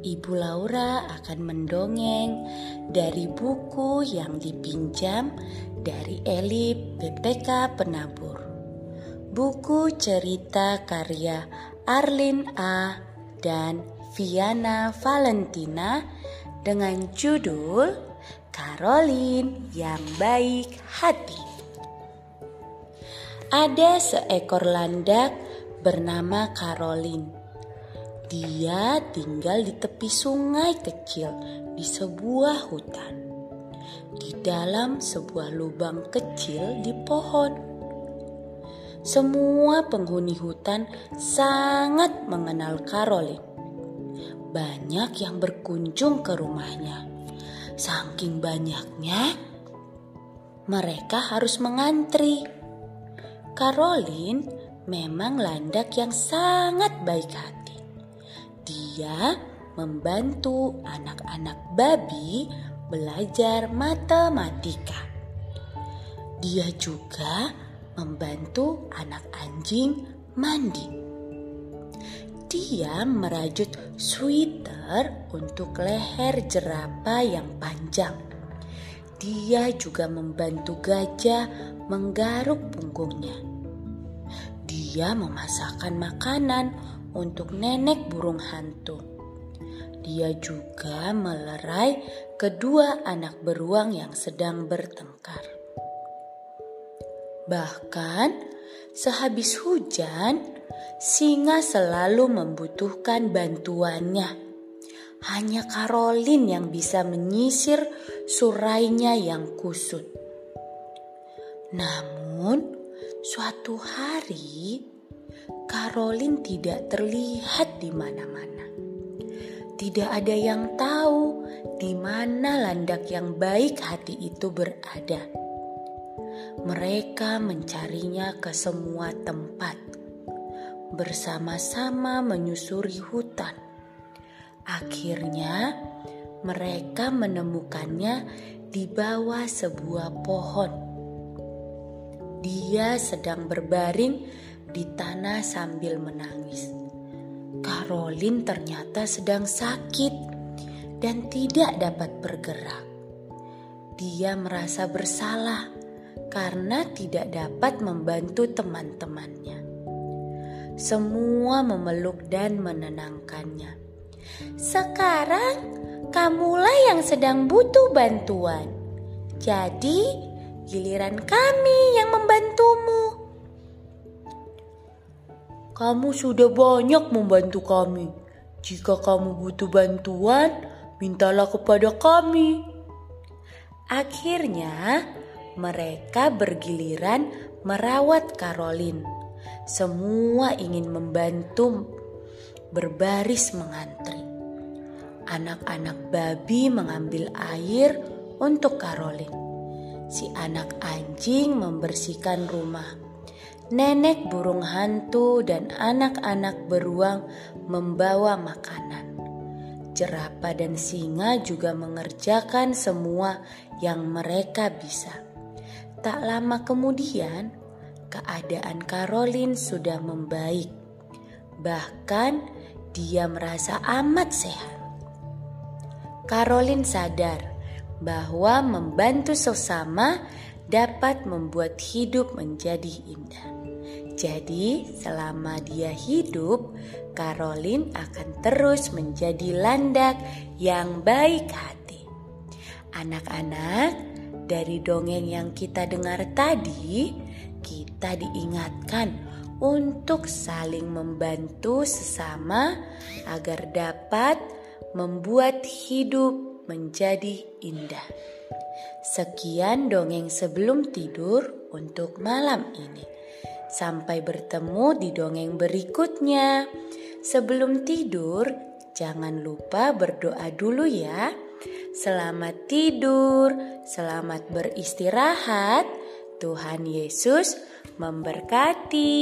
Ibu Laura akan mendongeng dari buku yang dipinjam dari Eli BPK Penabur. Buku cerita karya Arlin A dan Viana Valentina dengan judul Caroline yang Baik Hati. Ada seekor landak bernama Caroline dia tinggal di tepi sungai kecil di sebuah hutan. Di dalam sebuah lubang kecil di pohon. Semua penghuni hutan sangat mengenal Caroline. Banyak yang berkunjung ke rumahnya. Saking banyaknya, mereka harus mengantri. Caroline memang landak yang sangat baik hati. Dia membantu anak-anak babi belajar matematika. Dia juga membantu anak anjing mandi. Dia merajut sweater untuk leher jerapah yang panjang. Dia juga membantu gajah menggaruk punggungnya. Dia memasakkan makanan untuk nenek burung hantu. Dia juga melerai kedua anak beruang yang sedang bertengkar. Bahkan sehabis hujan, singa selalu membutuhkan bantuannya. Hanya Caroline yang bisa menyisir surainya yang kusut. Namun, suatu hari Caroline tidak terlihat di mana-mana. Tidak ada yang tahu di mana landak yang baik hati itu berada. Mereka mencarinya ke semua tempat, bersama-sama menyusuri hutan. Akhirnya, mereka menemukannya di bawah sebuah pohon. Dia sedang berbaring di tanah sambil menangis. Caroline ternyata sedang sakit dan tidak dapat bergerak. Dia merasa bersalah karena tidak dapat membantu teman-temannya. Semua memeluk dan menenangkannya. Sekarang kamulah yang sedang butuh bantuan. Jadi, giliran kami yang membantumu. Kamu sudah banyak membantu kami. Jika kamu butuh bantuan, mintalah kepada kami. Akhirnya, mereka bergiliran merawat Caroline. Semua ingin membantu berbaris mengantri. Anak-anak babi mengambil air untuk Caroline. Si anak anjing membersihkan rumah nenek burung hantu dan anak-anak beruang membawa makanan. Jerapah dan singa juga mengerjakan semua yang mereka bisa. Tak lama kemudian, keadaan Caroline sudah membaik. Bahkan dia merasa amat sehat. Caroline sadar bahwa membantu sesama dapat membuat hidup menjadi indah. Jadi, selama dia hidup, Caroline akan terus menjadi landak yang baik hati. Anak-anak, Dari dongeng yang kita dengar tadi, kita diingatkan untuk saling membantu sesama agar dapat membuat hidup menjadi indah. Sekian dongeng sebelum tidur untuk malam ini. Sampai bertemu di dongeng berikutnya. Sebelum tidur, jangan lupa berdoa dulu ya. Selamat tidur, selamat beristirahat. Tuhan Yesus memberkati.